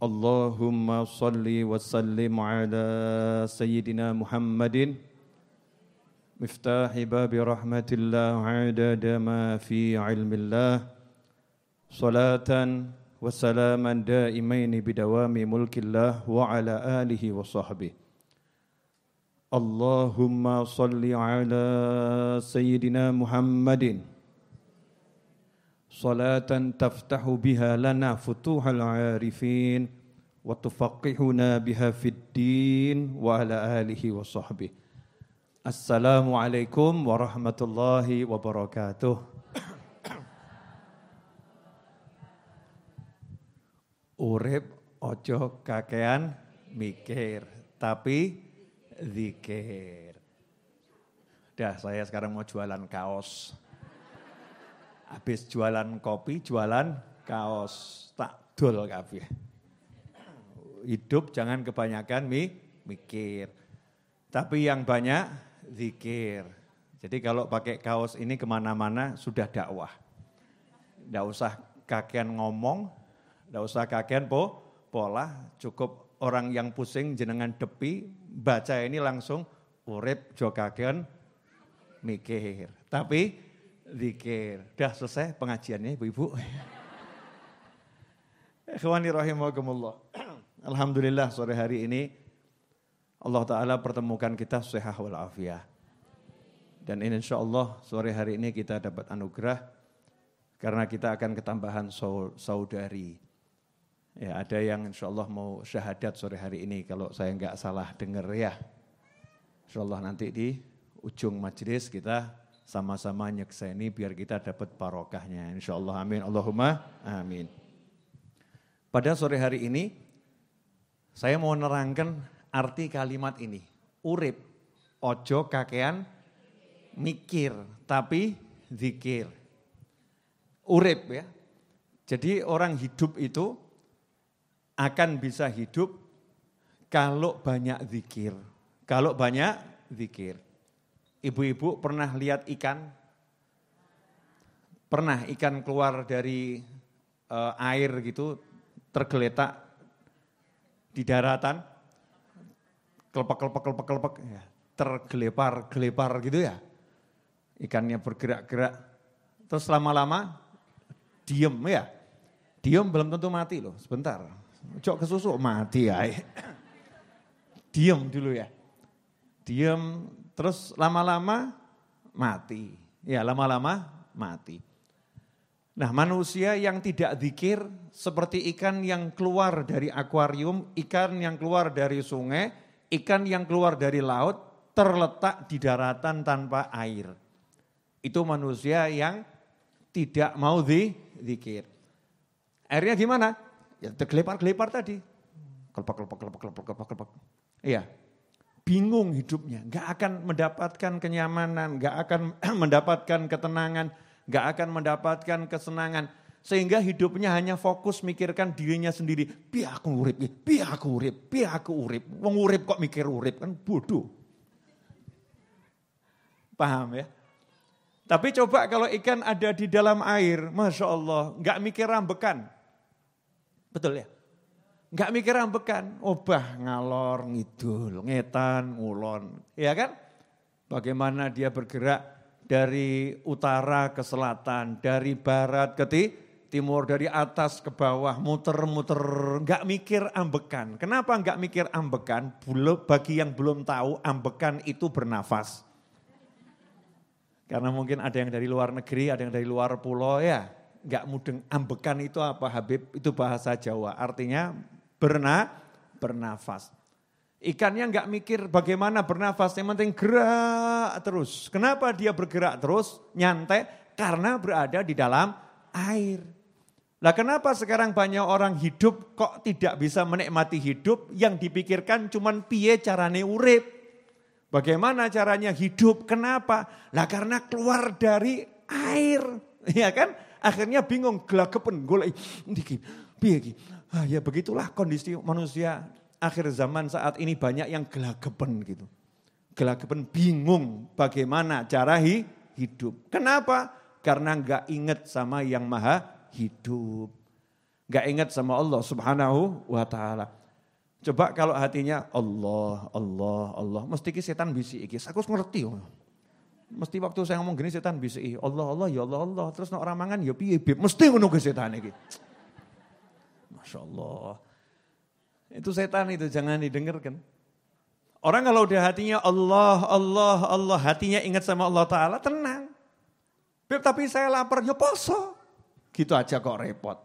Allahumma salli wa sallim ala sayyidina Muhammadin. Miftahi babi rahmatillah adada ma fi ilmillah. Salatan wa salaman daimaini bidawami mulkillah wa ala alihi wa sahbihi. Allahumma salli ala sayyidina Muhammadin salatan taftahu biha lana futuhal arifin wa tufaqihuna biha fid din wa ala alihi wa sahbihi. Assalamualaikum warahmatullahi wabarakatuh. Urip ojo kakean mikir, tapi zikir. Dah saya sekarang mau jualan kaos. Habis jualan kopi, jualan kaos. Tak dol kabeh. Hidup jangan kebanyakan mi, mikir. Tapi yang banyak zikir. Jadi kalau pakai kaos ini ke mana-mana sudah dakwah. Tidak usah kakean ngomong, tidak usah kakean po, pola, cukup orang yang pusing jenengan depi, baca ini langsung urip jo kakean mikir. Tapi zikir. Dah selesai pengajiannya Ibu-ibu. Ikhwani rahimakumullah. Alhamdulillah sore hari ini Allah Ta'ala pertemukan kita sehat walafiat. Dan insya Allah sore hari ini kita dapat anugerah karena kita akan ketambahan saudari. Ya, ada yang insya Allah mau syahadat sore hari ini kalau saya nggak salah dengar ya. Insya Allah nanti di ujung majelis kita sama-sama nyekseni biar kita dapat barokahnya. Insya Allah amin. Allahumma amin. Pada sore hari ini saya mau nerangkan arti kalimat ini. Urip, ojo kakean, mikir, tapi zikir. Urip ya. Jadi orang hidup itu akan bisa hidup kalau banyak zikir. Kalau banyak zikir. Ibu-ibu pernah lihat ikan? Pernah ikan keluar dari uh, air gitu, tergeletak di daratan? Kelepek, ya. tergelepar, gelepar gitu ya. Ikannya bergerak-gerak. Terus lama-lama diem ya. Diem belum tentu mati loh, sebentar. Cok kesusuk mati ya. diem dulu ya. Diem, terus lama-lama mati. Ya lama-lama mati. Nah manusia yang tidak zikir seperti ikan yang keluar dari akuarium, ikan yang keluar dari sungai, ikan yang keluar dari laut, terletak di daratan tanpa air. Itu manusia yang tidak mau di zikir. Akhirnya gimana? Ya tergelepar-gelepar tadi. Kelepek. Iya. Bingung hidupnya, gak akan mendapatkan kenyamanan, gak akan mendapatkan ketenangan, gak akan mendapatkan kesenangan. Sehingga hidupnya hanya fokus mikirkan dirinya sendiri. Biar aku urip, biar aku urip, biar aku urip. Wong urip kok mikir urip, kan bodoh. Paham ya? Tapi coba kalau ikan ada di dalam air, Masya Allah, nggak mikir rambekan. Betul ya? Nggak mikir rambekan, obah ngalor, ngidul, ngetan, ngulon. Ya kan? Bagaimana dia bergerak dari utara ke selatan, dari barat ke timur, dari atas ke bawah, muter-muter, nggak mikir ambekan. Kenapa nggak mikir ambekan? Bagi yang belum tahu, ambekan itu bernafas. Karena mungkin ada yang dari luar negeri, ada yang dari luar pulau ya. Nggak mudeng ambekan itu apa Habib? Itu bahasa Jawa. Artinya berna, bernafas. Ikannya nggak mikir bagaimana bernafas, yang penting gerak terus. Kenapa dia bergerak terus, nyantai? Karena berada di dalam air. Lah kenapa sekarang banyak orang hidup kok tidak bisa menikmati hidup yang dipikirkan cuman piye carane urip. Bagaimana caranya hidup? Kenapa? Lah karena keluar dari air. Ya kan? Akhirnya bingung, gelagepen, golek piye iki? Ah, ya begitulah kondisi manusia akhir zaman saat ini banyak yang gelagepen gitu. Gelagepen bingung bagaimana cara hidup. Kenapa? Karena enggak ingat sama yang maha hidup. Gak ingat sama Allah subhanahu wa ta'ala. Coba kalau hatinya Allah, Allah, Allah. Mesti ki setan bisi iki. Aku ngerti. Mesti waktu saya ngomong gini setan bisi. Allah, Allah, ya Allah, Allah. Terus orang mangan ya piye. Mesti ngono ke setan iki. Masya Allah. Itu setan itu jangan didengarkan. Orang kalau udah hatinya Allah, Allah, Allah, hatinya ingat sama Allah Ta'ala, tenang. Tapi saya lapar, ya poso. Gitu aja kok repot.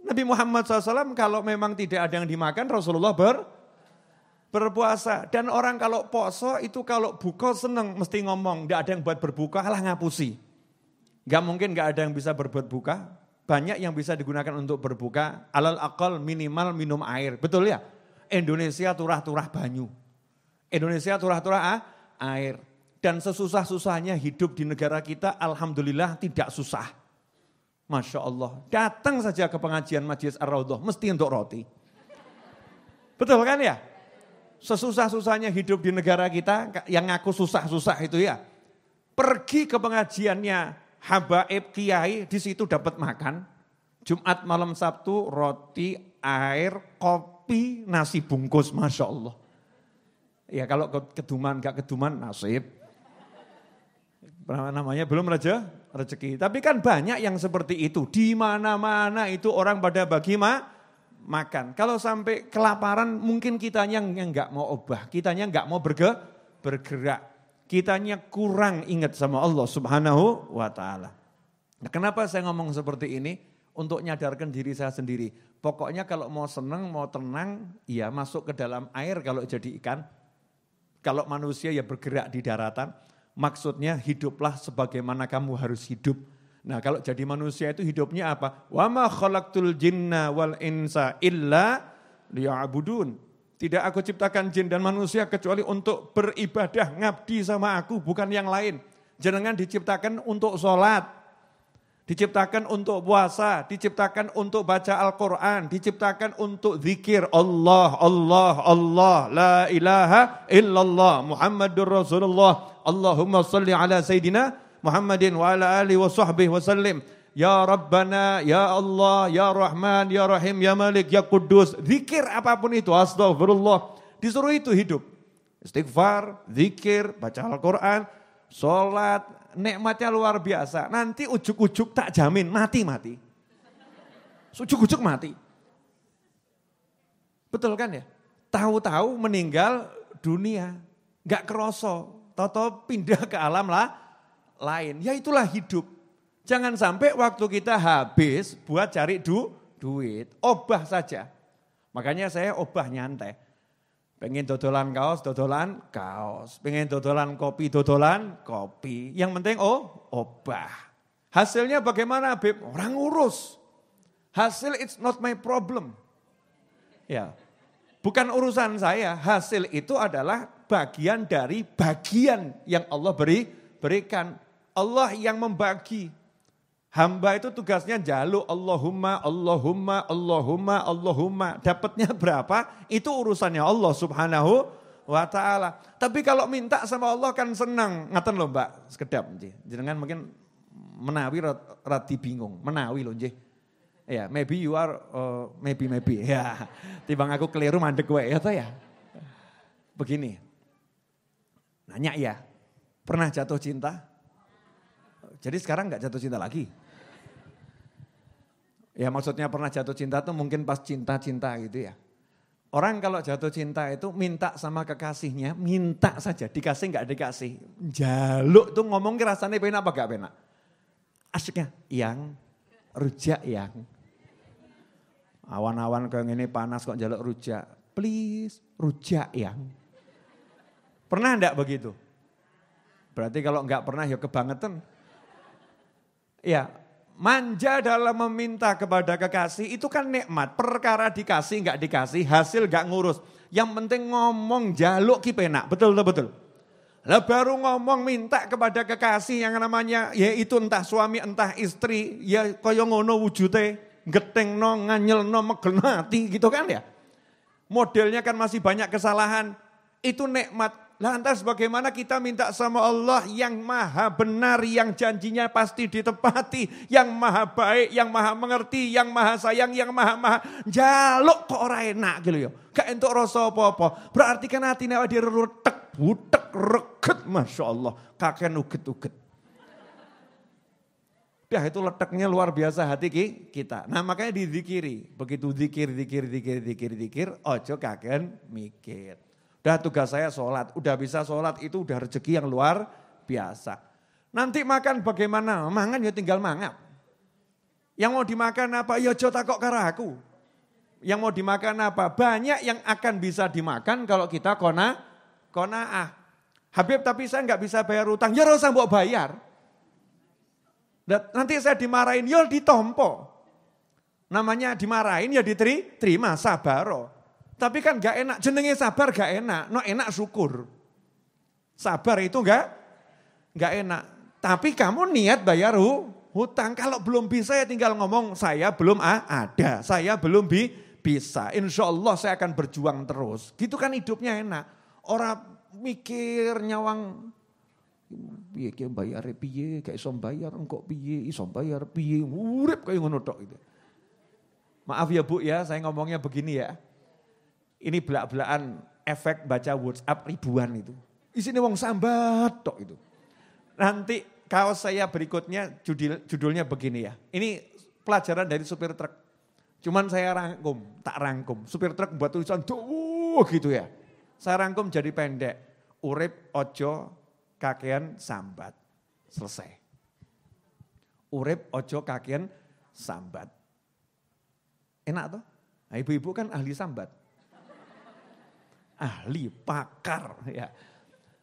Nabi Muhammad SAW kalau memang tidak ada yang dimakan, Rasulullah ber, berpuasa. Dan orang kalau poso itu kalau buka seneng mesti ngomong, tidak ada yang buat berbuka, alah ngapusi. Gak mungkin gak ada yang bisa berbuat buka, banyak yang bisa digunakan untuk berbuka, alal akal minimal minum air, betul ya? Indonesia turah-turah banyu. Indonesia turah-turah ah, air. Dan sesusah-susahnya hidup di negara kita, Alhamdulillah tidak susah. Masya Allah. Datang saja ke pengajian Majlis Ar-Raudhah, mesti untuk roti. Betul kan ya? Sesusah-susahnya hidup di negara kita, yang ngaku susah-susah itu ya. Pergi ke pengajiannya Habaib Kiai, di situ dapat makan. Jumat malam Sabtu, roti, air, kopi nasi bungkus, Masya Allah. Ya kalau keduman, gak keduman, nasib. Namanya belum raja rezeki. Tapi kan banyak yang seperti itu. Di mana-mana itu orang pada bagi ma, makan. Kalau sampai kelaparan mungkin kitanya yang nggak mau obah. Kitanya nggak mau berge, bergerak. Kitanya kurang ingat sama Allah subhanahu wa ta'ala. Nah, kenapa saya ngomong seperti ini? Untuk nyadarkan diri saya sendiri Pokoknya kalau mau senang, mau tenang, ya masuk ke dalam air kalau jadi ikan. Kalau manusia ya bergerak di daratan. Maksudnya hiduplah sebagaimana kamu harus hidup. Nah kalau jadi manusia itu hidupnya apa? Wa ma khalaqtul jinna wal insa illa liya'budun. Tidak aku ciptakan jin dan manusia kecuali untuk beribadah, ngabdi sama aku, bukan yang lain. Jangan diciptakan untuk sholat, Diciptakan untuk puasa, diciptakan untuk baca Al-Quran, diciptakan untuk zikir Allah, Allah, Allah, la ilaha illallah, Muhammadur Rasulullah, Allahumma salli ala Sayyidina Muhammadin wa ala alihi wa sahbihi wa sallim. Ya Rabbana, Ya Allah, Ya Rahman, Ya Rahim, Ya Malik, Ya Kudus. Zikir apa pun itu, astagfirullah. Disuruh itu hidup. Istighfar, zikir, baca Al-Quran, sholat, nikmatnya luar biasa. Nanti ujuk-ujuk tak jamin mati-mati. Ujuk-ujuk mati. Betul kan ya? Tahu-tahu meninggal dunia. Gak keroso. Toto pindah ke alam lah lain. Ya itulah hidup. Jangan sampai waktu kita habis buat cari du, duit. Obah saja. Makanya saya obah nyantai. Pengen dodolan kaos, dodolan kaos. Pengen dodolan kopi, dodolan kopi. Yang penting oh, obah. Hasilnya bagaimana Beb? Orang urus. Hasil it's not my problem. Ya. Bukan urusan saya, hasil itu adalah bagian dari bagian yang Allah beri berikan. Allah yang membagi. Hamba itu tugasnya jaluk Allahumma, Allahumma, Allahumma, Allahumma. Dapatnya berapa? Itu urusannya Allah subhanahu wa ta'ala. Tapi kalau minta sama Allah kan senang. Ngaten loh mbak, sekedap. Jangan mungkin menawi rati bingung. Menawi loh njih. Ya, maybe you are, uh, maybe, maybe. Ya, tibang aku keliru mandek gue ya ya. Begini, nanya ya, pernah jatuh cinta? Jadi sekarang nggak jatuh cinta lagi? Ya maksudnya pernah jatuh cinta tuh mungkin pas cinta-cinta gitu ya. Orang kalau jatuh cinta itu minta sama kekasihnya, minta saja, dikasih nggak dikasih. Jaluk tuh ngomong rasanya penak apa gak penak? Asyiknya, yang, rujak yang. Awan-awan kayak gini panas kok jaluk rujak. Please, rujak yang. Pernah enggak begitu? Berarti kalau enggak pernah ya kebangetan. Ya, manja dalam meminta kepada kekasih itu kan nikmat. Perkara dikasih nggak dikasih, hasil nggak ngurus. Yang penting ngomong jaluk kipenak, betul betul. Lah baru ngomong minta kepada kekasih yang namanya yaitu entah suami entah istri, ya kaya ngono wujute, geteng no, nganyel no, megel gitu kan ya. Modelnya kan masih banyak kesalahan. Itu nikmat Lantas bagaimana kita minta sama Allah yang maha benar, yang janjinya pasti ditepati, yang maha baik, yang maha mengerti, yang maha sayang, yang maha-maha jaluk kok orang enak gitu ya. Gak entuk rasa apa-apa. Berarti kan hati awake dhewe retek, butek, reket, Masya Allah. Kakek uget-uget. Ya itu letaknya luar biasa hati kita. Nah makanya dizikiri. Begitu zikir, zikir, zikir, zikir, zikir, ojo kakek mikir. Udah tugas saya sholat, udah bisa sholat itu udah rezeki yang luar biasa. Nanti makan bagaimana? Mangan ya tinggal mangap. Yang mau dimakan apa? Ya jota kok karaku. Yang mau dimakan apa? Banyak yang akan bisa dimakan kalau kita kona, kona ah. Habib tapi saya nggak bisa bayar utang. Ya rasa mau bayar. Nanti saya dimarahin, ya ditompo. Namanya dimarahin ya diterima, sabar. Tapi kan gak enak, jenenge sabar gak enak, no enak syukur. Sabar itu gak, gak enak. Tapi kamu niat bayar hutang, kalau belum bisa ya tinggal ngomong saya belum ada, saya belum bi bisa. Insya Allah saya akan berjuang terus. Gitu kan hidupnya enak. Orang mikir nyawang piye ki bayare piye, gak iso bayar engkok piye, iso bayar piye, urip kayak ngono tok itu. Maaf ya Bu ya, saya ngomongnya begini ya. Ini belak-belakan efek baca WhatsApp ribuan itu. Isinya wong sambat tok itu. Nanti kaos saya berikutnya judul, judulnya begini ya. Ini pelajaran dari supir truk. Cuman saya rangkum, tak rangkum. Supir truk buat tulisan tuh gitu ya. Saya rangkum jadi pendek. Urip ojo kakean sambat. Selesai. Urip ojo kakean sambat. Enak tuh? Nah, ibu-ibu kan ahli sambat. Ahli, pakar ya.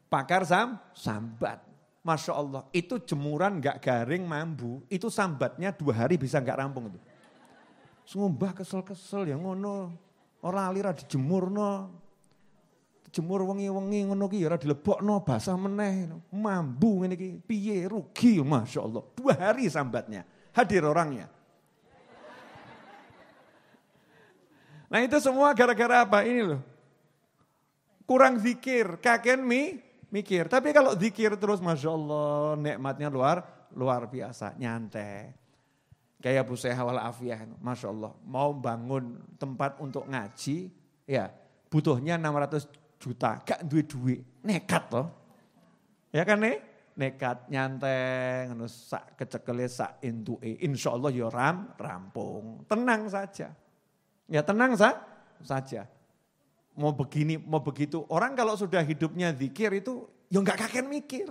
Pakar sam, sambat. Masya Allah, itu jemuran gak garing mambu, itu sambatnya dua hari bisa gak rampung itu. Sumpah kesel-kesel ya ngono. Orang alira dijemur no jemur wengi-wengi ngono ki ya ora dilebokno basah meneh. Mambu ngene iki piye rugi Masya Allah. Dua hari sambatnya. Hadir orangnya. Nah itu semua gara-gara apa? Ini loh. Kurang zikir, kakek mi, mikir. Tapi kalau zikir terus Masya Allah nikmatnya luar luar biasa, nyantai. Kayak Bu Seha wal Afiyah, Masya Allah. Mau bangun tempat untuk ngaji, ya butuhnya 600 juta, gak duit duit, nekat loh. Ya kan nih? Nekat nyantai, ngono sak kecekele sak intue. Insya Allah ya ram, rampung. Tenang saja. Ya tenang sa, saja. Mau begini, mau begitu. Orang kalau sudah hidupnya zikir itu, ya gak kakek mikir.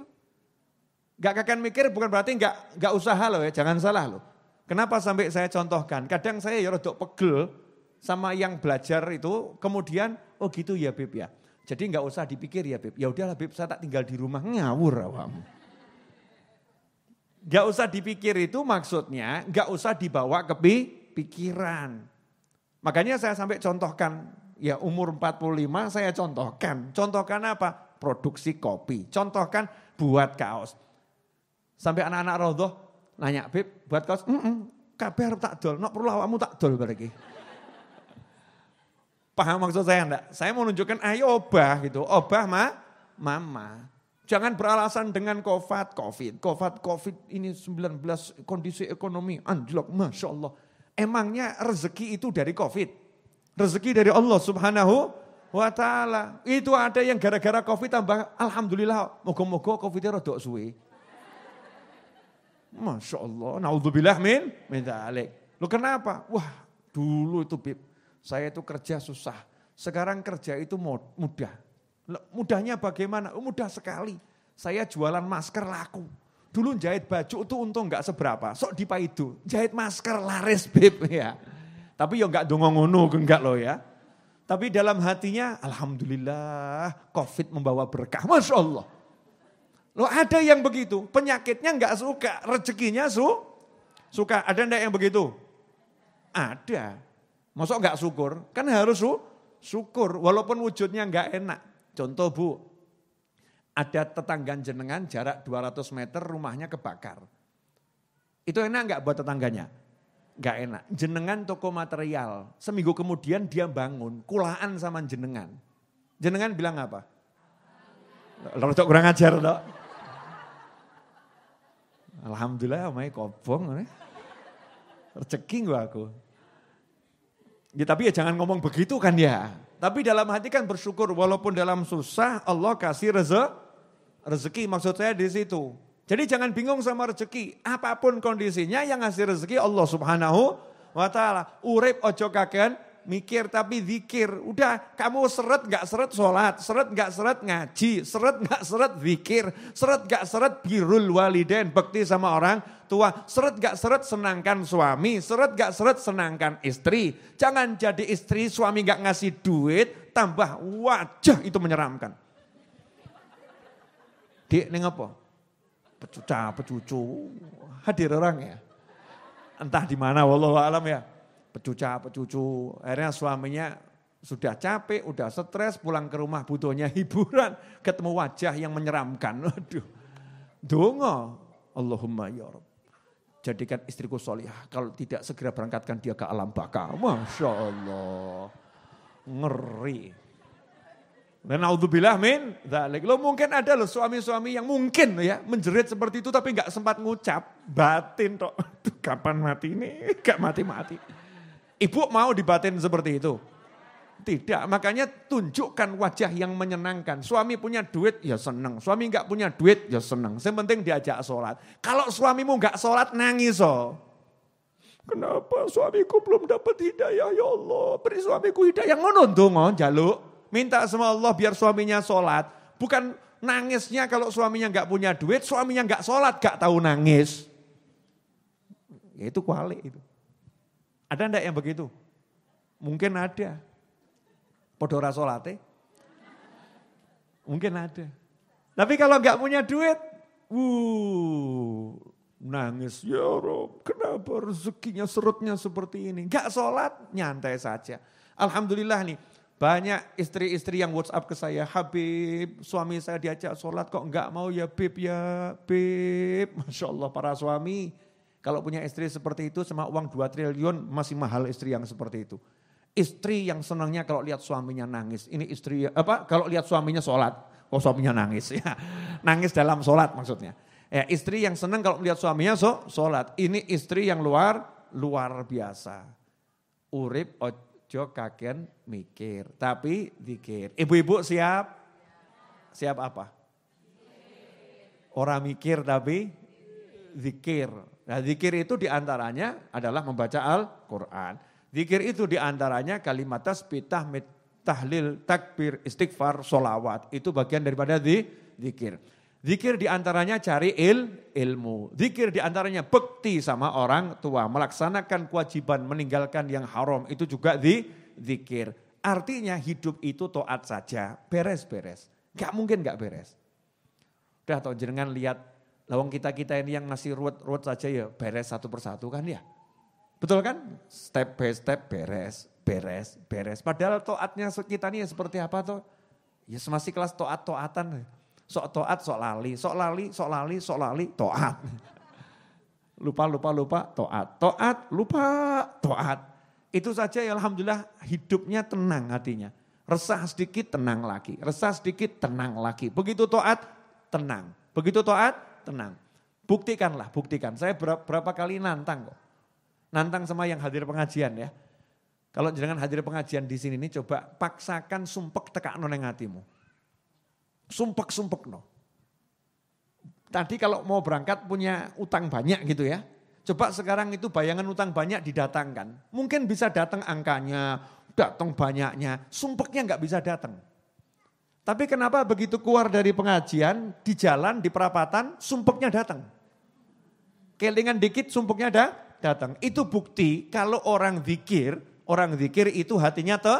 Gak kakek mikir bukan berarti gak, gak usaha loh ya, jangan salah loh. Kenapa sampai saya contohkan? Kadang saya ya rodok pegel sama yang belajar itu, kemudian oh gitu ya Bib ya. Jadi nggak usah dipikir ya Bib. Ya udahlah Bib, saya tak tinggal di rumah ngawur awam. Gak usah dipikir itu maksudnya gak usah dibawa ke pikiran. Makanya saya sampai contohkan, ya umur 45 saya contohkan. Contohkan apa? Produksi kopi. Contohkan buat kaos. Sampai anak-anak rodoh nanya, Bib buat kaos? Mm -mm, kabeh tak dol, nak perlu awakmu tak dol berarti. Paham maksud saya enggak? Saya mau nunjukkan ayo obah gitu. Obah ma, mama. Jangan beralasan dengan COVID, COVID, COVID, COVID ini 19 kondisi ekonomi anjlok, Masya Allah. Emangnya rezeki itu dari COVID? Rezeki dari Allah subhanahu wa ta'ala. Itu ada yang gara-gara COVID tambah, Alhamdulillah, moga-moga COVID-nya rodok suwe. Masya Allah, naudzubillah min, min Lo kenapa? Wah dulu itu Bib, saya itu kerja susah. Sekarang kerja itu mudah. Mudahnya bagaimana? Oh, mudah sekali. Saya jualan masker laku. Dulu jahit baju itu untung nggak seberapa. Sok di itu jahit masker laris beb ya. Tapi ya nggak dongong ngono enggak loh ya. Tapi dalam hatinya, Alhamdulillah COVID membawa berkah. Masya Allah. Loh ada yang begitu, penyakitnya nggak suka, rezekinya su, suka. Ada enggak yang begitu? Ada. Masuk nggak syukur? Kan harus su, syukur walaupun wujudnya nggak enak. Contoh Bu, ada tetangga jenengan jarak 200 meter rumahnya kebakar. Itu enak nggak buat tetangganya? Nggak enak. Jenengan toko material, seminggu kemudian dia bangun, kulaan sama jenengan. Jenengan bilang apa? Rodok kurang ajar toh. Alhamdulillah omai kobong. Rezeki gua aku. Ya tapi ya jangan ngomong begitu kan ya. Tapi dalam hati kan bersyukur walaupun dalam susah Allah kasih rezeki. Rezeki maksud saya di situ. Jadi jangan bingung sama rezeki. Apa pun kondisinya yang ngasih rezeki Allah subhanahu wa ta'ala. Urip ojo kagen mikir tapi zikir. Udah kamu seret gak seret sholat, seret gak seret ngaji, seret gak seret zikir, seret gak seret birul waliden, bekti sama orang tua, seret gak seret senangkan suami, seret gak seret senangkan istri. Jangan jadi istri suami gak ngasih duit, tambah wajah itu menyeramkan. Dik, ini apa? Pecuca, pecucu, hadir orang ya. Entah di mana, wallahu alam ya pecuca-pecucu. Akhirnya suaminya sudah capek, udah stres, pulang ke rumah butuhnya hiburan, ketemu wajah yang menyeramkan. Waduh, dongo. Allahumma ya Rabb. Jadikan istriku solihah, kalau tidak segera berangkatkan dia ke alam baka. Masya Allah. Ngeri. Dan naudzubillah min dzalik. Lo mungkin ada loh suami-suami yang mungkin ya menjerit seperti itu tapi nggak sempat ngucap. Batin toh. Kapan mati ini? Gak mati-mati. Ibu mau dibatin seperti itu? Tidak, makanya tunjukkan wajah yang menyenangkan. Suami punya duit, ya senang. Suami nggak punya duit, ya senang. Yang penting diajak sholat. Kalau suamimu nggak sholat, nangis oh. Kenapa suamiku belum dapat hidayah ya Allah. Beri suamiku hidayah. Ngono dongo jaluk. Minta sama Allah biar suaminya sholat. Bukan nangisnya kalau suaminya nggak punya duit, suaminya nggak sholat, nggak tahu nangis. Ya itu kuali itu. Ada enggak yang begitu? Mungkin ada. Podora solate. Mungkin ada. Tapi kalau enggak punya duit, wuh, nangis. Ya Rob, kenapa rezekinya serutnya seperti ini? Enggak sholat, nyantai saja. Alhamdulillah nih, banyak istri-istri yang WhatsApp ke saya, Habib, suami saya diajak sholat kok enggak mau ya Bib ya Bib. Masya Allah para suami, kalau punya istri seperti itu sama uang 2 triliun masih mahal istri yang seperti itu. Istri yang senangnya kalau lihat suaminya nangis. Ini istri apa? Kalau lihat suaminya sholat, oh suaminya nangis ya. Nangis dalam sholat maksudnya. Ya, istri yang senang kalau lihat suaminya so, sholat. Ini istri yang luar luar biasa. Urip ojo kagen mikir, tapi dikir. Ibu-ibu siap? Siap apa? Orang mikir tapi zikir. Nah zikir itu di antaranya adalah membaca Al-Quran. Zikir itu di antaranya kalimat tasbih, tahmid, tahlil, takbir, istighfar, solawat. Itu bagian daripada zikir. Zikir di antaranya cari il, ilmu. Zikir di antaranya bekti sama orang tua. Melaksanakan kewajiban meninggalkan yang haram. Itu juga di, zikir. Artinya hidup itu toat saja. Beres-beres. Gak mungkin gak beres. Udah tau jenengan lihat Lawang kita-kita ini yang ngasih ruwet-ruwet saja ya beres satu persatu kan ya. Betul kan? Step by step beres, beres, beres. Padahal toatnya kita ini ya seperti apa tuh? Ya masih kelas toat-toatan. Sok toat, sok lali, sok lali, sok lali, sok lali, toat. Lupa, lupa, lupa, toat. Toat, lupa, toat. Itu saja ya Alhamdulillah hidupnya tenang hatinya. Resah sedikit, tenang lagi. Resah sedikit, tenang lagi. Begitu toat, tenang. Begitu toat, tenang. Buktikanlah, buktikan. Saya berapa kali nantang kok. Nantang sama yang hadir pengajian ya. Kalau jangan hadir pengajian di sini nih coba paksakan sumpek tekak noneng hatimu. Sumpek-sumpek no. Tadi kalau mau berangkat punya utang banyak gitu ya. Coba sekarang itu bayangan utang banyak didatangkan. Mungkin bisa datang angkanya, datang banyaknya. Sumpeknya nggak bisa datang. Tapi kenapa begitu keluar dari pengajian, di jalan, di perapatan, sumpeknya datang. Kelingan dikit sumpeknya ada, datang. Itu bukti kalau orang zikir, orang zikir itu hatinya te,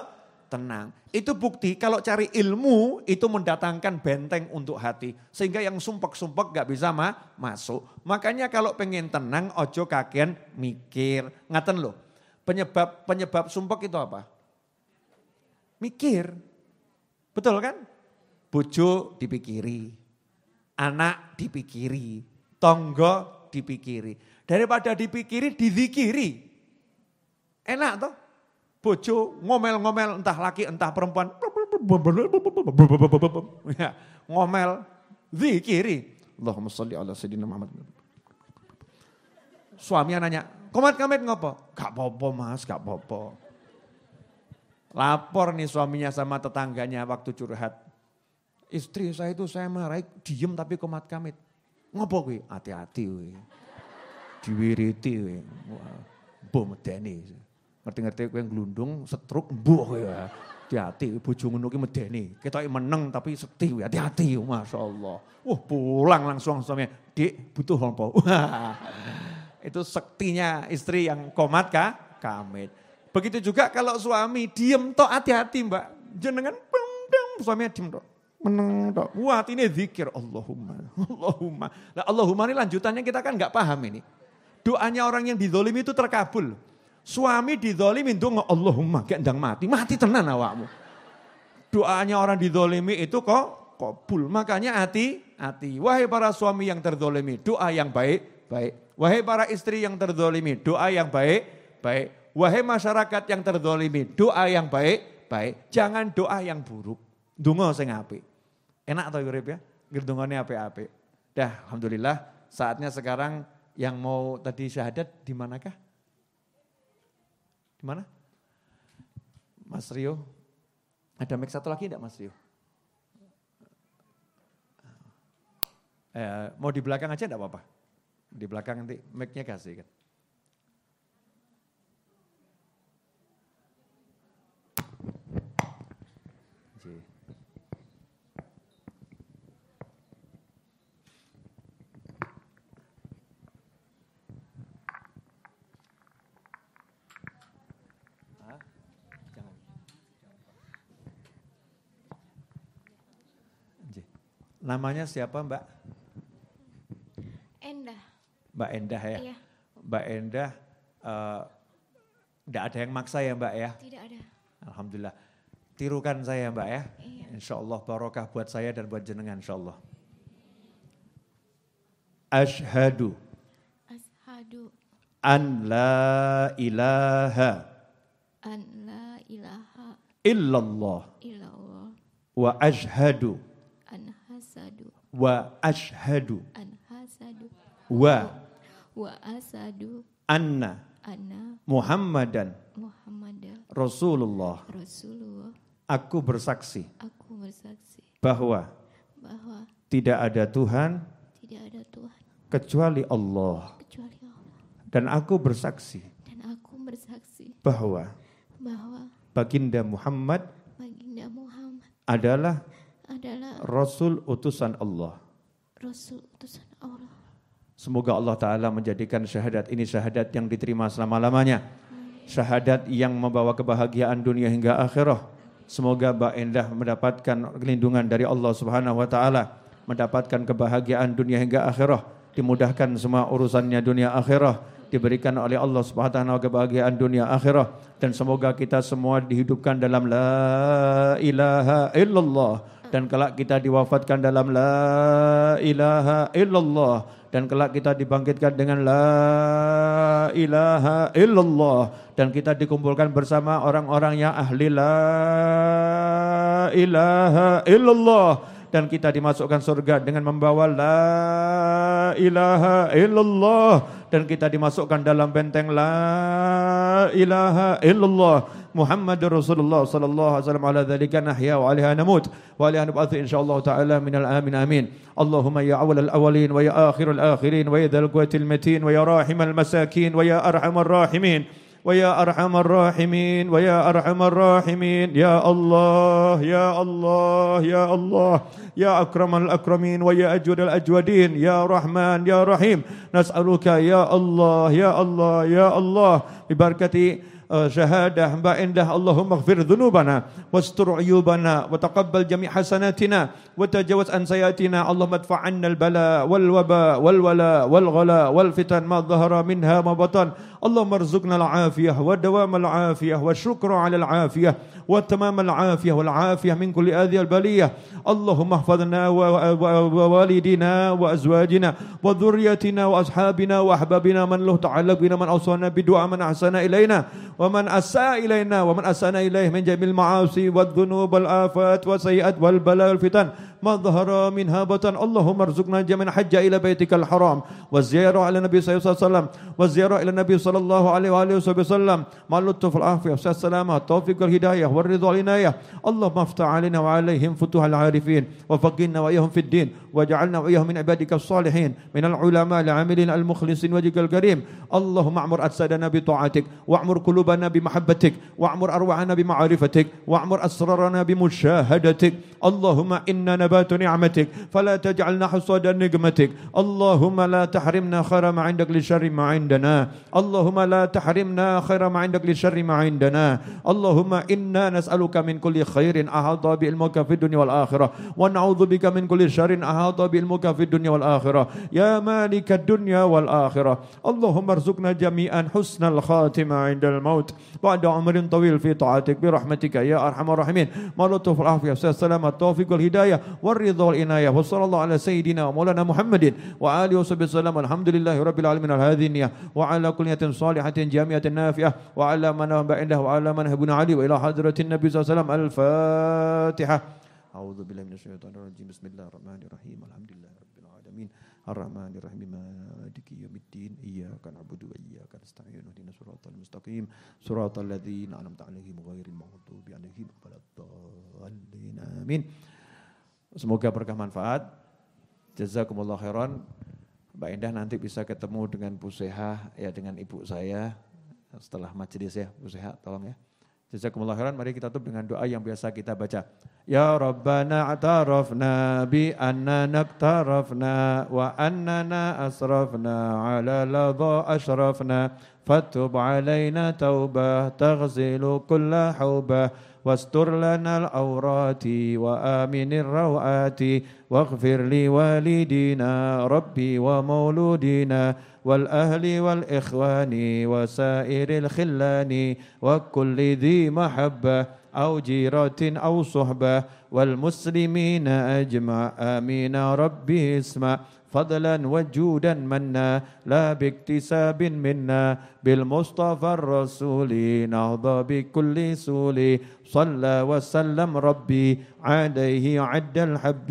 tenang. Itu bukti kalau cari ilmu itu mendatangkan benteng untuk hati. Sehingga yang sumpek-sumpek gak bisa ma masuk. Makanya kalau pengen tenang ojo kakian mikir. Ngaten loh, penyebab penyebab sumpek itu apa? Mikir. Betul kan? Bojo dipikiri, anak dipikiri, tonggo dipikiri. Daripada dipikiri, dizikiri. Enak toh? Bojo ngomel-ngomel entah laki entah perempuan. Ya, ngomel, zikiri. Allahumma salli ala sayyidina Muhammad. Suaminya nanya, komat kamit ngopo? Gak popo mas, gak popo. Lapor nih suaminya sama tetangganya waktu curhat. Istri saya itu saya marahi diem tapi komat kamit. Ngopo kuwi? Hati-hati kuwi. Diwiriti kuwi. Bom. Ngerti-ngerti kowe glundung, setruk, mbuh ya. Hati-hati bojo ngono ki medeni. Ketoke meneng tapi sekti. Hati-hati masyaallah. Wah, pulang langsung suaminya. Dik, butuh apa? Itu sektinya istri yang komat kah? Kamit. Begitu juga kalau suami diem tok hati-hati mbak. Jenengan bum, suaminya diem tok. Meneng tok. Wah ini zikir. Allahumma. Allahumma. Nah Allahumma ini lanjutannya kita kan nggak paham ini. Doanya orang yang didolimi itu terkabul. Suami didolimi itu Allahumma kayak ndang mati. Mati tenan awakmu. Doanya orang didolimi itu kok kabul. Makanya hati, hati. Wahai para suami yang terdolimi, doa yang baik, baik. Wahai para istri yang terdolimi, doa yang baik, baik. Wahai masyarakat yang terdolimi, doa yang baik, baik. Jangan doa yang buruk. Dungo sing apik. Enak atau urip ya? Ngedungone apik-apik. Dah, alhamdulillah saatnya sekarang yang mau tadi syahadat di manakah? Di mana? Mas Rio. Ada mic satu lagi enggak Mas Rio? Eh, mau di belakang aja enggak apa-apa. Di belakang nanti mic-nya kasih kan. Namanya siapa Mbak? Endah. Mbak Endah ya? Iya. Mbak Endah, uh, ada yang maksa ya Mbak ya? Tidak ada. Alhamdulillah. Tirukan saya Mbak ya. Iya. Insya Allah barokah buat saya dan buat jenengan insya Allah. Ashadu. Ashadu. An la ilaha. An la ilaha. Illallah. Illallah. Wa ashadu wa ashadu an hasadu. Wa. Wa asadu. Anna. Anna. Muhammadan. Muhammadan. Rasulullah. Rasulullah. Aku bersaksi aku bersaksi bahwa bahwa tidak ada Tuhan tidak ada Tuhan kecuali Allah. kecuali Allah. Dan aku bersaksi dan aku bersaksi bahwa bahwa baginda Muhammad baginda Muhammad adalah adalah Rasul utusan Allah. Rasul utusan Allah. Semoga Allah Ta'ala menjadikan syahadat ini syahadat yang diterima selama-lamanya. Syahadat yang membawa kebahagiaan dunia hingga akhirah. Semoga Mbak Endah mendapatkan kelindungan dari Allah Subhanahu wa taala, mendapatkan kebahagiaan dunia hingga akhirah, dimudahkan semua urusannya dunia akhirah, diberikan oleh Allah Subhanahu wa taala kebahagiaan dunia akhirah dan semoga kita semua dihidupkan dalam la ilaha illallah dan kelak kita diwafatkan dalam la ilaha illallah. Dan kelak kita dibangkitkan dengan la ilaha illallah. Dan kita dikumpulkan bersama orang-orang yang ahli la ilaha illallah dan kita dimasukkan surga dengan membawa la ilaha illallah. Dan kita dimasukkan dalam benteng la ilaha illallah. Muhammadur Rasulullah sallallahu alaihi wasallam ala dzalika nahya wa alaiha namut. Wa alaiha nub'atsu insyaallah taala minal amin amin. Allahumma ya awwal al awwalin wa ya akhir al akhirin wa ya dzal quwwatil matin wa ya rahimal masakin wa ya arhamar rahimin ويا أرحم الراحمين ويا أرحم الراحمين. يا الله يا الله يا الله. يا أكرم الأكرمين ويا أجود الأجودين. يا رحمن يا رحيم. نسألك يا الله يا الله يا الله. ببركة شهادة بإنده اللهم اغفر ذنوبنا واستر عيوبنا وتقبل جميع حسناتنا وتجاوز عن سيئاتنا. اللهم ادفع عنا البلاء والوباء والولاء والغلاء والفتن. ما ظهر منها ما بطن. اللهم ارزقنا العافية ودوام العافية والشكر على العافية وتمام العافية والعافية من كل آذية البلية. اللهم احفظنا ووالدنا وأزواجنا وذريتنا وأصحابنا وأحبابنا من له تعلق بنا من أوصانا بدعاء من أحسن إلينا ومن أساء إلينا ومن أسانا إليه من جميع المعاصي والذنوب والآفات والسيئات والبلاء والفتن. ما ظهر منها بطن. اللهم ارزقنا جميعا حج إلى بيتك الحرام. والزيارة على النبي صلى الله عليه وسلم. والزيارة إلى النبي صلى الله عليه وآله وسلم. مع اللطف والعافية والسلامة. التوفيق والهداية والرضا والعناية. اللهم افتح علينا وعليهم فتوح العارفين. وفقنا وإياهم في الدين. واجعلنا وإياهم من عبادك الصالحين. من العلماء العاملين المخلصين وجهك الكريم. اللهم اعمر أجسادنا بطاعتك. واعمر قلوبنا بمحبتك. واعمر أرواحنا بمعرفتك. واعمر أسرارنا بمشاهدتك. اللهم إنا نبات نعمتك فلا تجعلنا حصاد نقمتك. اللهم لا تحرمنا خير ما عندك لشر ما عندنا. اللهم لا تحرمنا خير ما عندك لشر ما عندنا. اللهم إنا نسألك من كل خير أحاط بعلمك في الدنيا والآخرة ونعوذ بك من كل شر أحاط بعلمك في الدنيا والآخرة. يا مالك الدنيا والآخرة. اللهم ارزقنا جميعا حسن الخاتمة عند الموت. بعد عمر طويل في طاعتك برحمتك يا أرحم الراحمين. ما لطف العافية والسلامة التوفيق والهداية. والرضا والعناية وصلى الله على سيدنا ومولانا محمد وآله وصحبه وسلم. الحمد لله رب العالمين على هذه النية. وعلى كل نية صالحة جامعة نافعة. وعلى من عنده وعلى من هبنا علي. وإلى حضرة النبي صلى الله عليه وسلم الفاتحة. أعوذ بالله من الشيطان الرجيم. بسم الله الرحمن الرحيم. الحمد لله رب العالمين. الرحمن الرحيم. مالك يوم الدين. إياك نعبد وإياك نستعين. اهدنا الصراط المستقيم. صراط الذين أنعمت عليهم غير المغضوب عليهم ولا الضالين. آمين. Semoga berkah manfaat. Jazakumullah khairan. Mbak Indah nanti bisa ketemu dengan Bu Seha, ya dengan ibu saya setelah majelis ya, Bu Seha tolong ya. Jazakumullah khairan, mari kita tutup dengan doa yang biasa kita baca. Ya Rabbana atarafna bi anna naktarafna wa annana asrafna ala ladha ashrafna fatub alaina taubah taghzilu kulla haubah واستر لنا العورات وآمن الروعات واغفر لوالدينا ربي ومولودينا والأهل والإخوان وسائر الخلان. وكل ذي محبة أو جيرة أو صحبة. والمسلمين أجمع آمين ربي اسمع. فضلا وجودا منا لا باكتساب منا. بالمصطفى الرسول نهضى بكل سول صلى وسلم ربي عليه عد الحب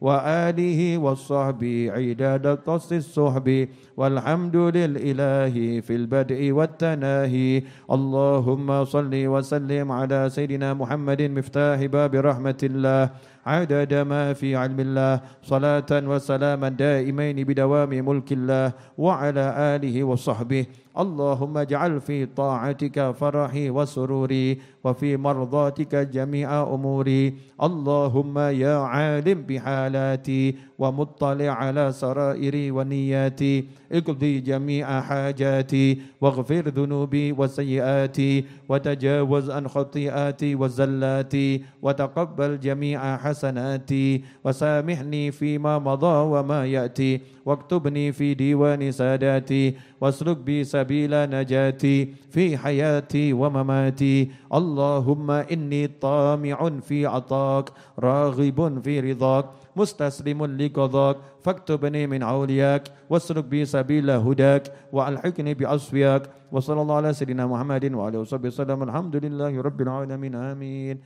وآله والصحب عداد قص الصحب والحمد للإله في البدء والتناهي. اللهم صل وسلم على سيدنا محمد مفتاح باب رحمة الله. عدد ما في علم الله. صلاة وسلاما دائمين بدوام ملك الله وعلى آله وصحبه. اللهم اجعل في طاعتك فرحي وسروري. وفي مرضاتك جميع أموري. اللهم يا عالم بحالاتي ومطلع على سرائري ونياتي. اقضي جميع حاجاتي واغفر ذنوبي وسيئاتي وتجاوز عن خطيئاتي وزلاتي وتقبل جميع حسناتي وسامحني فيما مضى وما يأتي واكتبني في ديوان ساداتي واسلك بي سبيل نجاتي في حياتي ومماتي. Allahumma inni tami'un fi atak, raghibun fi ridak, mustaslimun li qadak, faktubni min awliyak, wasruk bi sabila hudak, wa alhikni bi aswiyak, wa sallallahu ala sayyidina Muhammadin wa alihi wa sallam, alhamdulillahi rabbil alamin, amin.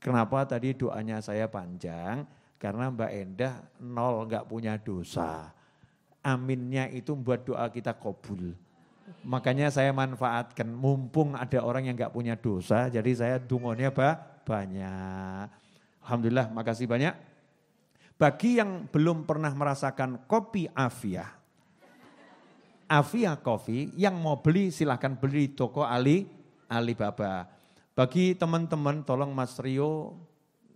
Kenapa tadi doanya saya panjang? Karena Mbak Endah nol gak punya dosa. Aminnya itu membuat doa kita kobul. Makanya saya manfaatkan, mumpung ada orang yang nggak punya dosa, jadi saya dungonya bah, banyak. Alhamdulillah, makasih banyak. Bagi yang belum pernah merasakan kopi Afia, Afia Coffee, yang mau beli silahkan beli toko Ali, Alibaba. Bagi teman-teman tolong Mas Rio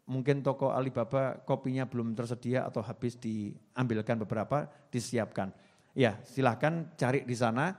mungkin toko Alibaba kopinya belum tersedia atau habis diambilkan beberapa, disiapkan. Ya, silahkan cari di sana.